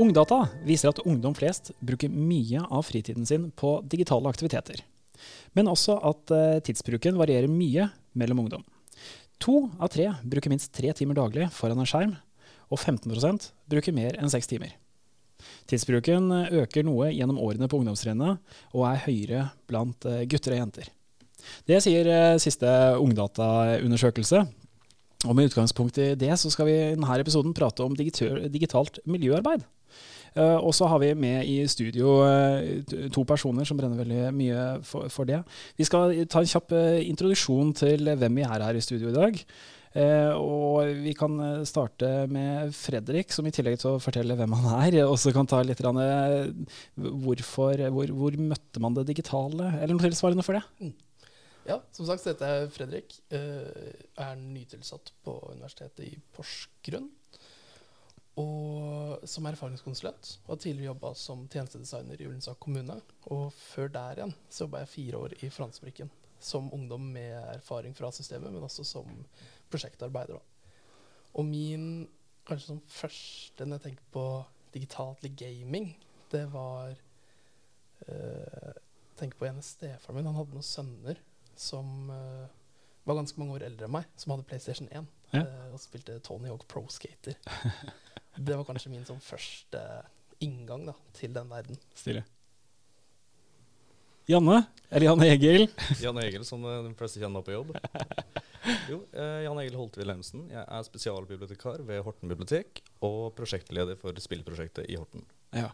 Ungdata viser at ungdom flest bruker mye av fritiden sin på digitale aktiviteter. Men også at eh, tidsbruken varierer mye mellom ungdom. To av tre bruker minst tre timer daglig foran en skjerm, og 15% bruker mer enn seks timer. Tidsbruken øker noe gjennom årene på ungdomstrinnet, og er høyere blant eh, gutter og jenter. Det sier eh, siste Ungdata-undersøkelse. Og med utgangspunkt i det så skal vi i denne episoden prate om digitalt miljøarbeid. Eh, og så har vi med i studio eh, to personer som brenner veldig mye for, for det. Vi skal ta en kjapp eh, introduksjon til hvem vi er her i studio i dag. Uh, og vi kan starte med Fredrik, som i tillegg til å fortelle hvem han er, også kan ta litt rann, hvorfor, hvor, hvor møtte man det digitale, eller noe tilsvarende for det? Ja, som sagt dette jeg Fredrik. Uh, er nytilsatt på Universitetet i Porsgrunn. Og som erfaringskonsulent. Og har tidligere jobba som tjenestedesigner i Ullensak kommune. Og før der igjen så jobba jeg fire år i Fransebrikken. Som ungdom med erfaring fra systemet, men også som prosjektarbeider. Da. Og min kanskje som første når jeg tenker på digitalt gaming, det var eh, tenker på en stefaren min. Han hadde noen sønner som eh, var ganske mange år eldre enn meg, som hadde PlayStation 1 Ja. eh, og spilte Tony Hawk Pro Skater. det var kanskje min sånn første inngang da, til den verden. Stille. Janne, eller Jan Egil. Jan Egil, som eh, de fleste kjenner på jobb. Jo, eh, Jan Egil Holte Wilhelmsen. Jeg er spesialbibliotekar ved Horten bibliotek og prosjektleder for spillprosjektet i Horten. Ja.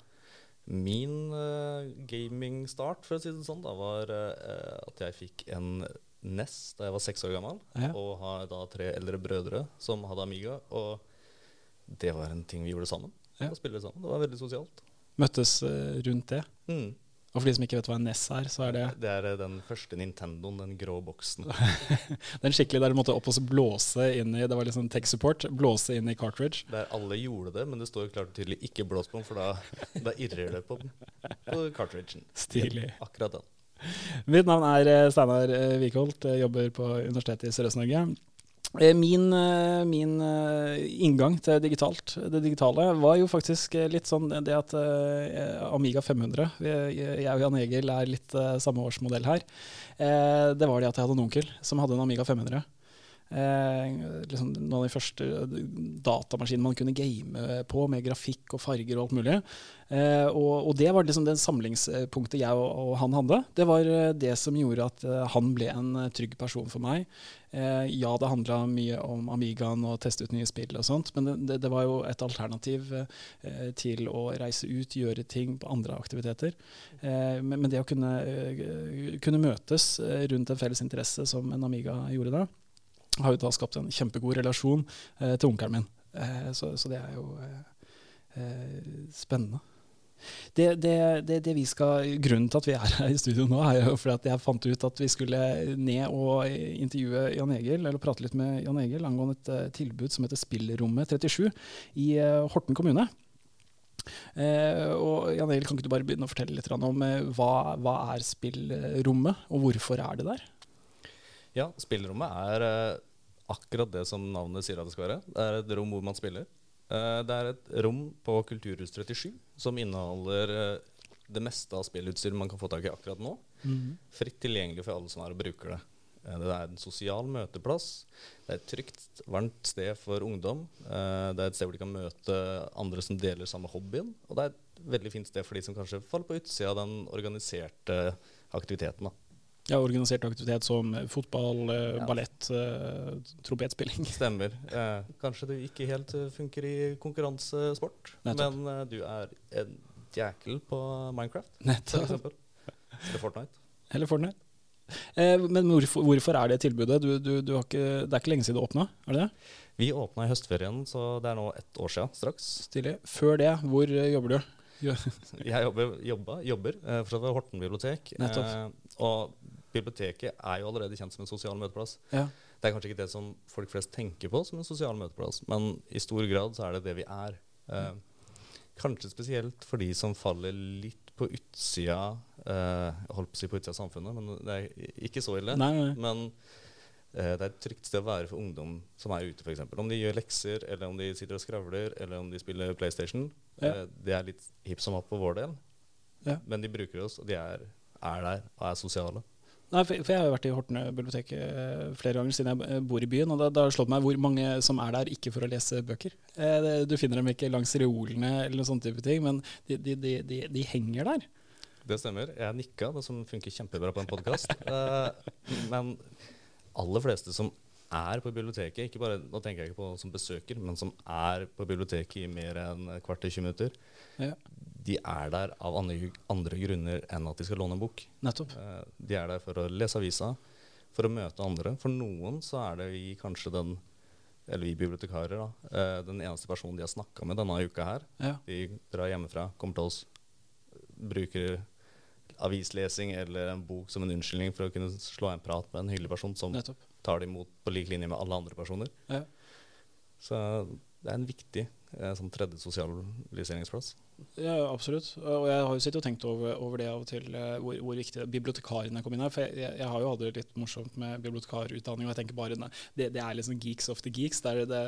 Min eh, gaming-start for å si det sånn, da, var eh, at jeg fikk en NES da jeg var seks år gammel. Ja. Og har da tre eldre brødre som hadde Amiga. Og det var en ting vi gjorde sammen. Ja. Å spille sammen. Det var veldig sosialt. Møttes eh, rundt det. Mm. Og for de som ikke vet hva en NES er, så er det Det er eh, den første Nintendoen, den grå boksen. den skikkelig der du måtte opp og blåse inn i Det var sånn tech support. Blåse inn i cartridge. Der alle gjorde det, men det står jo klart og tydelig 'ikke blås på den', for da, da irrer det på, på cartridgen. Stilig. Akkurat den. Mitt navn er eh, Steinar Wikholt. Jobber på Universitetet i Sørøst-Norge. Eh, Min, eh, min eh, inngang til digitalt, det digitale var jo faktisk litt sånn det at Amiga 500 Jeg og Jan Egil er litt samme årsmodell her. Det var det at jeg hadde en onkel som hadde en Amiga 500. Eh, liksom noen av de første datamaskinene man kunne game på, med grafikk og farger og alt mulig. Eh, og, og det var liksom det samlingspunktet jeg og, og han hadde. Det var eh, det som gjorde at han ble en trygg person for meg. Ja, det handla mye om Amigaen og teste ut nye spill og sånt, men det, det, var jo et alternativ til å reise ut, gjøre ting på andre aktiviteter. Men, det å kunne, kunne møtes rundt en felles interesse som en Amiga gjorde da, har jo da skapt en kjempegod relasjon eh, til onkelen min. Eh, så, så det er jo eh, eh, spennende. Det, det, det, det vi skal, grunnen til at vi er her i studio nå, er jo fordi at jeg fant ut at vi skulle ned og intervjue Jan Egil, eller prate litt med Jan Egil angående et eh, tilbud som heter Spillrommet 37 i Horten kommune. Eh, og Jan Egil, kan ikke du bare begynne å fortelle litt om hva, hva er spillrommet, og hvorfor er det der? Ja, spillerommet er akkurat det som navnet sier at det skal være. Det er et rom hvor man spiller. Eh, det er et rom på Kulturhus 37 som inneholder eh, det meste av spillutstyr man kan få tak i akkurat nå. Fritt tilgjengelig for alle som er og bruker det. Eh, Det er en sosial møteplass. Det er et trygt, varmt sted for ungdom. Det er et sted hvor de kan møte andre som deler samme hobbyen. Og det er et veldig fint sted for de som kanskje faller på utsida av den organiserte aktiviteten. da. Ja, organisert aktivitet som fotball, eh, Ja. ballett, eh, trompetspilling. Stemmer. Eh, kanskje du ikke helt eh, funker i konkurransesport, Nettopp. men eh, du er en jækel på Minecraft, for Nettopp. eksempel. Eller Fortnite. Eller Fortnite. Eh, men hvorfor, hvorfor er det tilbudet? Du, du, du har ikke, det er ikke lenge siden det åpna? Er det det? Vi åpna i høstferien, så det er nå ett år siden straks. Stilig. Før det, hvor eh, jobber du? Jeg jobber, jobba, jobber eh, fortsatt ved Horten bibliotek. Nettopp. Eh, og biblioteket er jo allerede kjent som en sosial møteplass. Ja. Det er kanskje ikke det som folk flest tenker på som en sosial møteplass, men i stor grad så er det det vi er. Eh, kanskje spesielt for de som faller litt på utsida eh, holdt på å si på utsida av samfunnet, men det er ikke så ille. Nei, nei. Men eh, det er et trygt sted å være for ungdom som er ute, f.eks. Om de gjør lekser, eller om de sitter og skravler, eller om de spiller PlayStation. Ja. Eh, det er litt hipp som happ for vår del, Ja. men de bruker oss, og de er, er der og er sosiale. Nei, for, for jeg har jo vært i Horten bibliotek eh, flere ganger siden jeg eh, bor i byen, og da, da har det slått meg hvor mange som er der ikke for å lese bøker. Eh, det, du finner dem ikke langs reolene eller noen sånne type ting, men de, de, de, de, henger der. Det stemmer. Jeg nikka, det som funker kjempebra på en podkast. men aller fleste som er på biblioteket, ikke bare, nå tenker jeg ikke på som besøker, men som er på biblioteket i mer enn et til 20 minutter, Ja, de er der av andre, andre grunner enn at de skal låne en bok. nettopp. Eh, De er der for å lese avisa, for å møte andre. For noen så er det vi kanskje den eller vi bibliotekarer, da, eh, den eneste personen de har snakka med denne uka her. Ja. De drar hjemmefra, kommer til oss, bruker avislesing eller en bok som en unnskyldning for å kunne slå en prat med en hyggelig person som Nettopp. tar det imot på lik linje med alle andre personer. Ja. Så det er en viktig eh, sånn tredje sosialiseringsplass. Ja, absolutt. Og jeg har jo sittet og tenkt over, over det av og til, eh, hvor, hvor viktig bibliotekarene kom inn her. For jeg, jeg, jeg har jo hatt det litt morsomt med bibliotekarutdanning, og jeg tenker bare nei, det, det er liksom geeks of the geeks. Det er det,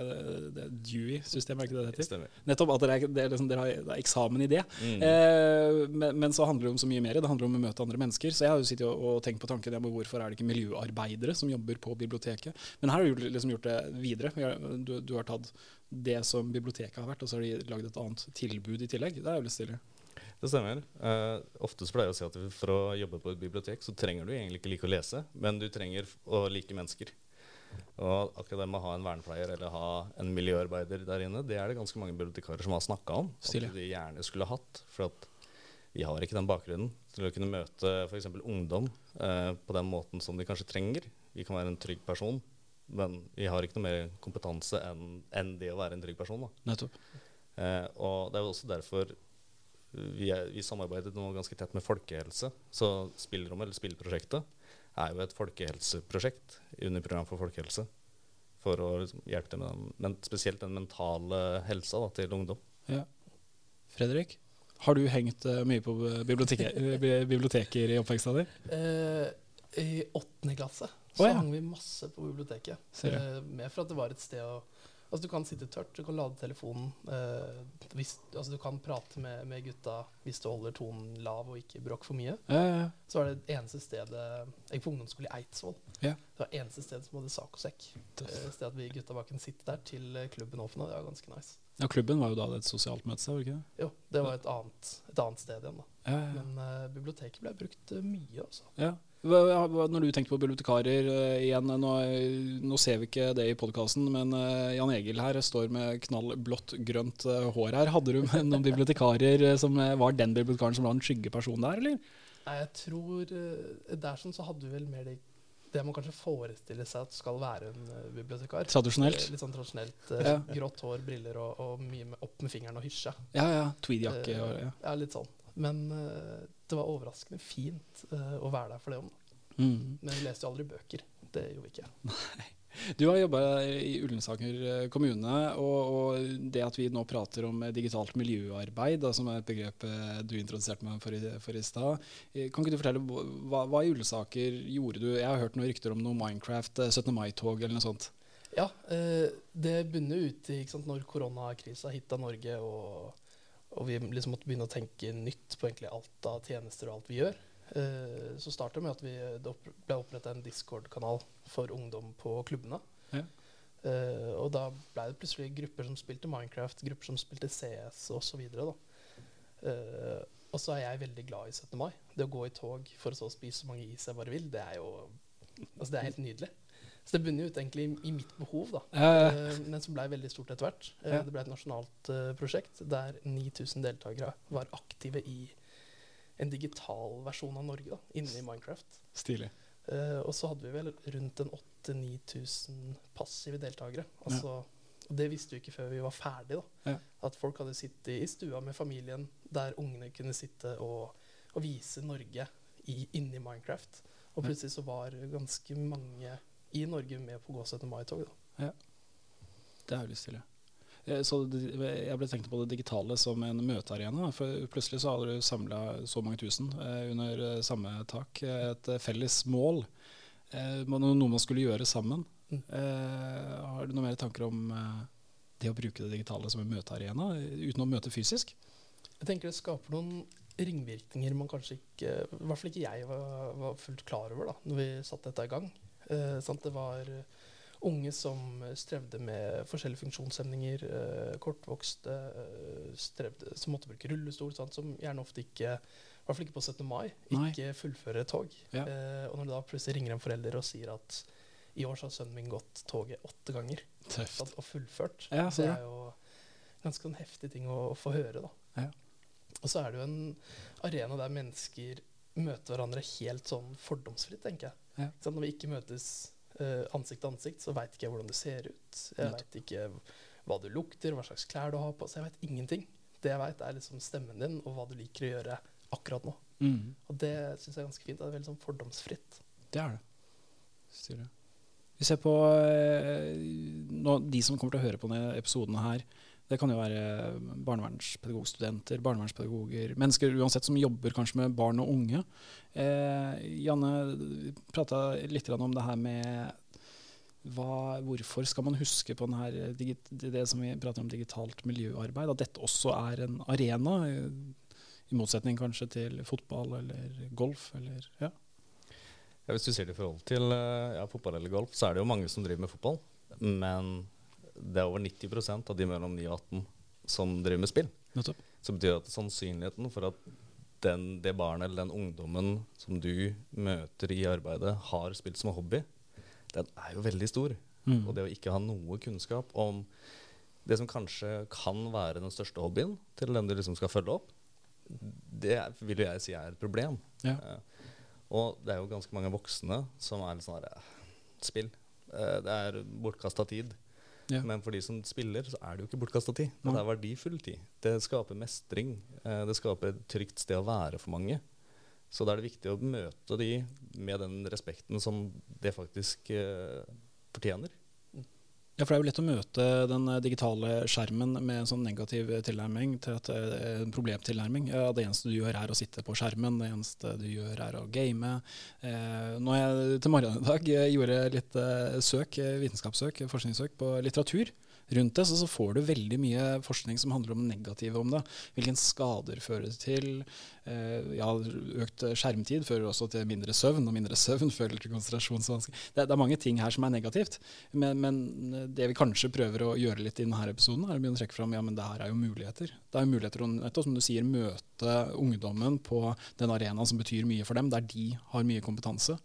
det, Dewey-systemet, er ikke det det heter? Stemmer. Nettopp. At dere, er, det er liksom, dere har eksamen i det. Mm. Eh, men, men så handler det om så mye mer. Det handler om å møte andre mennesker. Så jeg har jo sittet og, og tenkt på tanken ja, hvorfor er det ikke miljøarbeidere som jobber på biblioteket. Men her har du liksom gjort det videre. Du, du har tatt det som biblioteket har vært, og så har de lagd et annet tilbud i tillegg. Det er jo litt stilig. Det stemmer. Uh, ofte så pleier jeg å si at for å jobbe på et bibliotek, så trenger du egentlig ikke like å lese, men du trenger å like mennesker. Og akkurat det med å ha en vernepleier eller ha en miljøarbeider der inne, det er det ganske mange bibliotekarer som har snakka om. Stilig. At de gjerne skulle hatt. For at vi har ikke den bakgrunnen til å kunne møte f.eks. ungdom uh, på den måten som de kanskje trenger. Vi kan være en trygg person, men vi har ikke noe mer kompetanse enn en det å være en trygg person. da. Nettopp. Eh, og det er jo også derfor vi, er, vi samarbeidet nå ganske tett med folkehelse. Så spillrommet, eller spillprosjektet, er jo et folkehelseprosjekt under program for folkehelse. For å liksom hjelpe dem med den, men spesielt den mentale helsa da, til ungdom. Ja. Fredrik, har du hengt uh, mye på biblioteke, biblioteker i oppveksten din? Uh, I åttende klasse Så ja. hang vi masse på biblioteket. Eh, mer for at det var et sted å Altså Du kan sitte tørt, du kan lade telefonen. Eh, hvis, altså Du kan prate med, med gutta hvis du holder tonen lav og ikke bråk for mye. Ja, ja. Så var det det eneste stedet Jeg på ungdomsskole i Eidsvoll. Ja. Det var eneste stedet som hadde sak og sekk. Eh, sted at vi gutta bare kunne sitte der til eh, klubben åpna. Det var ganske nice. Ja, klubben var jo da et sosialt møtested, ikke det? Jo, det var et annet, et annet sted igjen, da. Men eh, biblioteket ble brukt eh, mye, altså. ja. Når du tenkte på bibliotekarer eh, igjen, nå, nå ser vi ikke det i podkasten, men eh, Jan Egil her står med knallblått grønt eh, hår her. Hadde du noen bibliotekarer eh, som eh, var den bibliotekaren som var den skygge personen der, eller? Nei, jeg tror eh, Der sånn så hadde du vel mer det, det man kanskje forestiller seg at skal være en eh, bibliotekar. Tradisjonelt? Eh, Litt sånn tradisjonelt. eh, Ja. Grått hår, briller og, og mye med, opp med fingeren og hysje. Ja, ja. Tweedjakke Eh, ja. ja, litt sånn. Men eh, det var overraskende fint eh, å være der for det om. Mm. Men vi leste jo aldri bøker. Det gjorde vi ikke. Du har jobba i Ullensaker eh, kommune, og, og det at vi nå prater om digitalt miljøarbeid, da, som er et begrep du introduserte meg for i, for i stad, kan ikke du fortelle hva, hva i Ullensaker gjorde du? Jeg har hørt noen rykter om noe Minecraft, eh, 17. mai-tog eller noe sånt. Ja, eh, det bunner ut i sant, når koronakrisa hitta Norge, og, og vi liksom måtte begynne å tenke nytt på egentlig alt av tjenester og alt vi gjør. Eh, så starta med at vi, det opp, ble oppretta en Discord-kanal for ungdom på klubbene. Ja. Eh, og da ble det plutselig grupper som spilte Minecraft, grupper som spilte CS osv. Og så er jeg veldig glad i 17. mai. Det å gå i tog for å så spise så mange is jeg bare vil, det er jo altså det er helt nydelig. Så det bunner ut egentlig i, mitt behov, da. Eh, men som blei veldig stort etter hvert. Eh, Ja. Det ble et nasjonalt eh, prosjekt der 9000 deltakere var aktive i en digital versjon av Norge da, inne i Minecraft. stilig. Uh, og så hadde vi vel rundt en 8000-9000 passive deltakere. Altså, og Det visste vi ikke før vi var ferdig. da. Ja. At folk hadde sittet i stua med familien, der ungene kunne sitte og, og vise Norge i, inni Minecraft. Og plutselig så var ganske mange i Norge med på å gå 17. mai-tog. da. Det er jo litt stilig. Ja. Så jeg ble tenkt på det digitale som en møtearena. For plutselig så hadde du samla så mange tusen eh, under eh, samme tak. Eh, Et eh, felles mål. eh, noe man skulle gjøre sammen. Mm. Eh, har du noen mer tanker om eh, det å bruke det digitale som en møtearena, eh, uten å møte fysisk? Jeg tenker det skaper noen ringvirkninger man kanskje ikke I hvert fall ikke jeg var, var fullt klar over da når vi satte dette i gang. Eh, sant? Det var eh, unge som strevde med forskjellige funksjonshemninger, eh, kortvokste, eh, strevde, som måtte bruke rullestol, sant? som gjerne ofte ikke i hvert fall ikke på 17. mai, ikke fullfører tog. Ja. Eh, og når det da plutselig ringer en forelder og sier at i år så har sønnen min gått toget åtte ganger Tøft. og fullført, Ja, så det er jo ganske sånn heftig ting å, å få høre. da. Ja. Og så er det jo en arena der mennesker møter hverandre helt sånn fordomsfritt, tenker jeg. Ja. Sånn. Når vi ikke møtes uh, ansikt til ansikt, så veit ikke jeg hvordan du ser ut. Jeg veit ikke hva du lukter, hva slags klær du har på. Så jeg veit ingenting. Det jeg veit, er liksom stemmen din og hva du liker å gjøre akkurat nå. Mm. Og det syns jeg er ganske fint. Det er veldig sånn fordomsfritt. Det er det. Styrer. Vi ser på uh, nå, de som kommer til å høre på denne episoden her. Det kan jo være barnevernspedagogstudenter, barnevernspedagoger, mennesker uansett som jobber kanskje med barn og unge. Eh, Janne prata litt om det her med hva, hvorfor skal man huske på her, det som vi prater om digitalt miljøarbeid, at dette også er en arena, eh, i motsetning kanskje til fotball eller golf eller ja. Ja, hvis du ser det i forhold til eh, ja, fotball eller golf, så er det jo mange som driver med fotball. Men det er over 90% av de mellom 9 og 18 som driver med spill. Nettopp. Så betyr det at sannsynligheten for at den, det barnet eller den ungdommen som du møter i arbeidet, har spilt som hobby, den er jo veldig stor. Mm. Og det å ikke ha noe kunnskap om det som kanskje kan være den største hobbyen til den du liksom skal følge opp, det vil jo jeg si er et problem. Ja. Eh, og det er jo ganske mange voksne som er litt sånn her Spill. Eh, det er bortkasta tid. Ja. Men for de som spiller, så er det jo ikke bortkasta tid. Det er verdifull tid. Det skaper mestring. Eh, det skaper et trygt sted å være for mange. Så da er det viktig å møte de med den respekten som det faktisk eh, fortjener. Ja, for det er jo lett å møte den eh, digitale skjermen med en sånn negativ tilnærming til at er en problemtilnærming. Ja, det eneste du gjør er å sitte på skjermen, det eneste du gjør er å game. Eh, når jeg til morgenen i dag eh, gjorde litt eh, søk, eh, vitenskapssøk, forskningssøk på litteratur rundt det, så, så får du veldig mye forskning som handler om negative om det. Hvilken skader fører det til. Eh, ja, økt skjermtid fører også til mindre søvn, og mindre søvn fører til konsentrasjonsvansker. Det, det er mange ting her som er negativt, men, men det vi kanskje prøver å gjøre litt i denne episoden, er å begynne å trekke fram ja, men det her er jo muligheter. Det er jo muligheter å som du sier, møte ungdommen på den arenaen som betyr mye for dem, der de har mye kompetanse.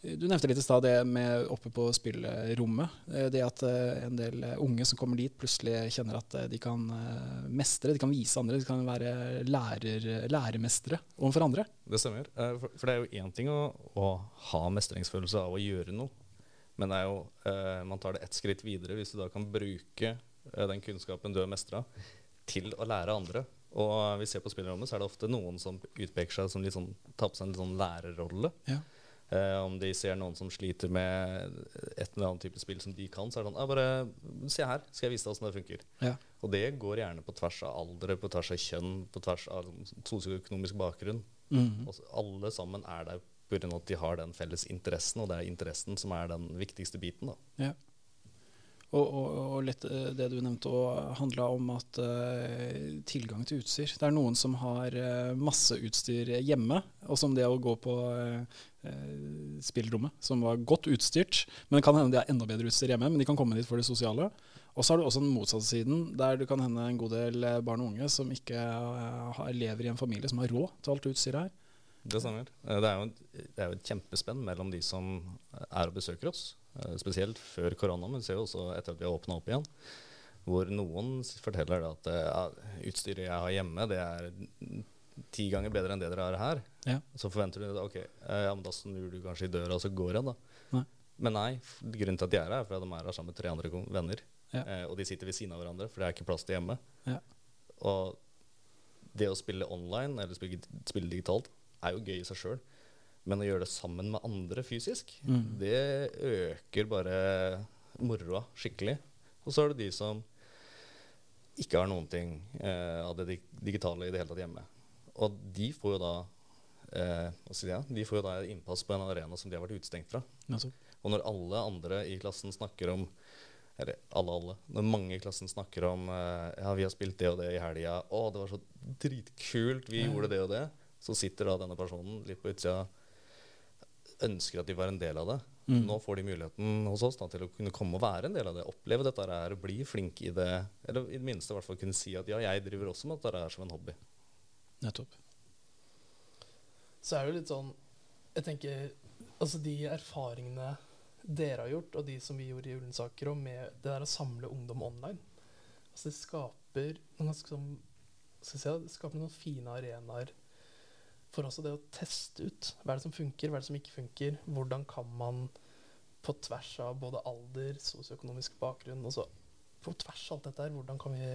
Du nevnte litt i stad det med oppe på spillerommet. Eh, Det at eh, en del eh, unge som kommer dit, plutselig kjenner at de kan mestre, de kan vise andre, de kan være lærer, læremestere overfor andre. Det stemmer. For, det er jo én ting å, å ha mestringsfølelse av å gjøre noe, men det er jo, man tar det ett skritt videre hvis du da kan bruke den kunnskapen du har mestra, til å lære andre. Og vi ser på spillerommet, så er det ofte noen som utpeker seg som litt sånn, tar på seg en litt sånn lærerrolle. Ja. Eh, om de ser noen som sliter med et eller annet type spill som de kan, så er det sånn bare Se her, skal jeg vise deg åssen det funker. Ja. Og det går gjerne på tvers av aldre, på tvers av kjønn, på tvers av sosioøkonomisk bakgrunn. Og alle sammen er der pga. at de har den felles interessen, og det er interessen som er den viktigste biten. da. Ja. Og, og, og litt det du nevnte òg handla om at uh, tilgang til utstyr. Det er noen som har uh, masse utstyr hjemme, og som det å gå på eh, spillrommet, som var godt utstyrt. Men det kan hende de har enda bedre utstyr hjemme, men de kan komme dit for det sosiale. Og så har du også den motsatte siden, der det kan hende en god del barn og unge som ikke har, lever i en familie som har råd til alt utstyret her. Det stemmer. Det er jo, det er jo et kjempespenn mellom de som er og besøker oss, spesielt før korona, men vi ser jo også etter at vi har åpna opp igjen. Hvor noen forteller at eh, ja, utstyret jeg har hjemme, det er ti ganger bedre enn det dere har her. Ja. Så forventer du at ok, eh, ja, men da snur du kanskje i døra, og så går jeg, da. Nei. Men nei, grunnen til at de er her, er fordi de er her sammen med tre andre venner. Ja. Eh, og de sitter ved siden av hverandre, for det er ikke plass til hjemme. Ja. Og det å spille online, eller spille, spille digitalt, er jo gøy i seg sjøl. Men å gjøre det sammen med andre fysisk, Mm. det øker bare moroa skikkelig. Og så er det de som ikke har noen ting eh, av det digitale i det hele tatt hjemme. Og de får jo da eh, si det, De får jo da innpass på en arena som de har vært utestengt fra. Altså. Og når alle andre i klassen snakker om Eller alle, alle. Når mange i klassen snakker om eh, Ja, vi har spilt det og det i helga. Å, det var så dritkult. Vi Ja. gjorde det og det. Så sitter da denne personen litt på utsida ønsker at de var en del av det. Mm. Nå får de muligheten hos oss da, til å kunne komme og være en del av det. Oppleve dette her, bli flink i det. Eller i det minste i hvert fall kunne si at ja, jeg driver også med dette her som en hobby. Nettopp. Så er det jo litt sånn Jeg tenker Altså de erfaringene dere har gjort, og de som vi gjorde i Ullensaker, og med det der å samle ungdom online Altså det skaper noen ganske sånn skal jeg si, det skaper noen fine arenaer for også det å teste ut. Hva er det som funker, hva er det som ikke funker? Hvordan kan man på tvers av både alder, sosioøkonomisk bakgrunn og så På tvers av alt dette her, hvordan kan vi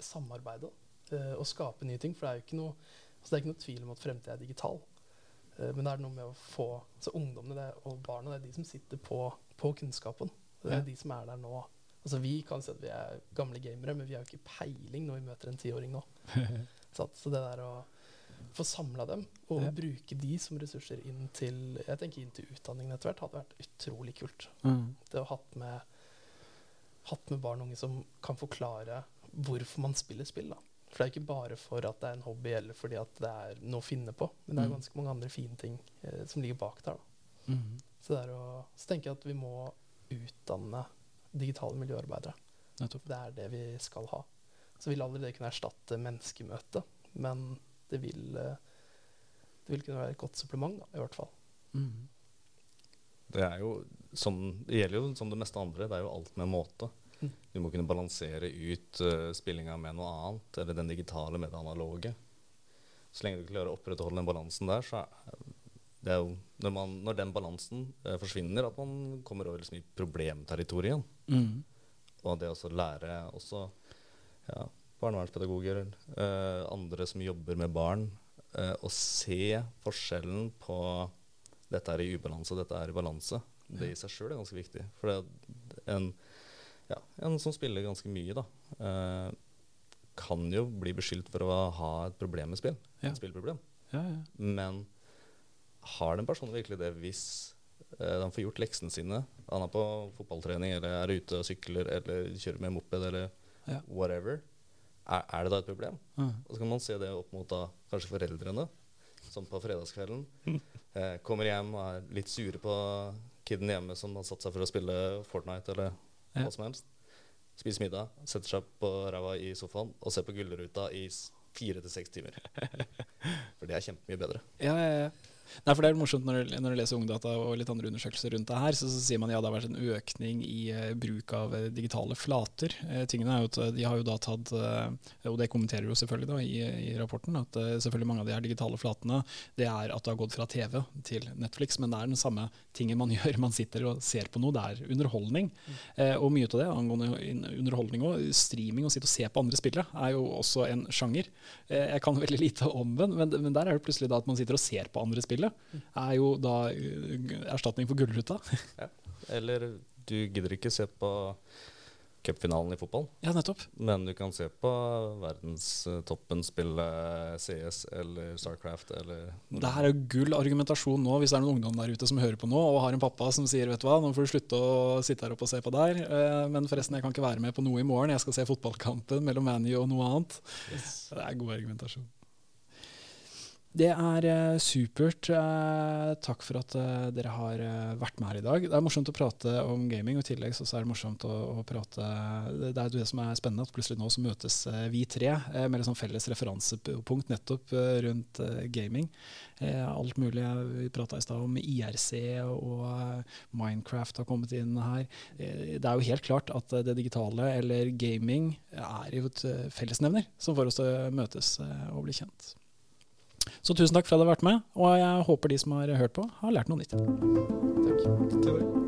samarbeide uh, og skape nye ting? For det er jo ikke noe altså det er ikke noe tvil om at fremtiden er digital. Uh, men det er noe med å få Så ungdommene det, og barna det er de som sitter på, på kunnskapen. Det er Ja. de som er der nå. Altså Vi kan si at vi er gamle gamere, men vi har jo ikke peiling når vi møter en tiåring nå. Så det der å få samla dem, og Ja. bruke de som ressurser inn til Jeg tenker inn til utdanningen etter hvert, hadde vært utrolig kult. Mm. Det å ha hatt med, hatt med barn og unge som kan forklare hvorfor man spiller spill. da. For det er ikke bare for at det er en hobby eller fordi at det er noe å finne på, men det er Mm. ganske mange andre fine ting eh, som ligger bak der. da. Mm. Så, det er å, så tenker jeg at vi må utdanne digitale miljøarbeidere. Nettopp. Det er det vi skal ha. Så vil aldri det kunne erstatte menneskemøtet, men det vil, eh, det vil kunne være et godt supplement, da, i hvert fall. Mm. Det er jo sånn, det gjelder jo som det meste andre. Det er jo alt med måte. Mm. Du må kunne balansere ut uh, spillinga med noe annet, eller den digitale med det analoge. Så lenge du klarer å opprettholde den balansen der, så er det er jo når, man, når den balansen uh, forsvinner, at man kommer over liksom i problemterritoriet. Mm. Og det å lære også ja, barnevernspedagoger, eh, andre som jobber med barn, eh, å se forskjellen på dette er i ubalanse og dette er i balanse, det i seg sjøl er ganske viktig. For det en, ja, en som spiller ganske mye, da, eh, kan jo bli beskyldt for å ha et problem med spill. Ja. Et spillproblem. Ja, ja. Men har den personen virkelig det hvis eh, han får gjort leksene sine? Han er på fotballtrening eller er ute og sykler eller kjører med moped eller whatever. Er, er det da et problem? Mm. Og så kan man se det opp mot da kanskje foreldrene, som på fredagskvelden eh, kommer hjem og er litt sure på kiden hjemme som har satt seg for å spille Fortnite eller Ja. hva som helst. Spiser middag, setter seg på ræva i sofaen og ser på Gullruta i fire til seks timer. For det er kjempemye bedre. Ja, ja, ja. Nei, for Det er morsomt når du, når du leser Ungdata og litt andre undersøkelser rundt det her, så, så sier man ja det har vært en økning i uh, bruk av uh, digitale flater. Uh, tingene er jo at eh, De har jo da tatt, eh, og det kommenterer jo selvfølgelig da i, i rapporten, at eh, selvfølgelig mange av de her digitale flatene det er at det har gått fra TV til Netflix, men det er den samme tingen man gjør. Man sitter og ser på noe. Det er underholdning. Eh, og mye av det angående underholdning og streaming, å sitte og se på andre spillere, er jo også en sjanger. Eh, jeg kan veldig lite om den, men, men der er det plutselig da at man sitter og ser på andre spille. Er jo da uh, erstatning for Gullruta. Eller du gidder ikke se på cupfinalen i fotball, ja, nettopp. men du kan se på verdenstoppen spille CS eller Starcraft eller Det her er gull argumentasjon nå, hvis det er noen ungdom der ute som hører på nå og har en pappa som sier vet du hva, nå får du slutte å sitte her oppe og se på der, eh, men forresten, jeg kan ikke være med på noe i morgen, jeg skal se fotballkampen mellom ManU og noe annet. Det er god argumentasjon. Det er eh, supert. Eh, takk for at eh, dere har vært med her i dag. Det er morsomt å prate om gaming, og i tillegg så så er det morsomt å, å prate Det er det som er spennende, at plutselig nå så møtes vi tre med sånn felles referansepunkt nettopp rundt gaming. Alt mulig. Vi prata i stad om IRC, og Minecraft har kommet inn her. Det er jo helt klart at det digitale, eller gaming, er jo et fellesnevner som får oss til å møtes og bli kjent. Så tusen takk for at du har vært med, og jeg håper de som har hørt på, har lært noe nytt. Takk.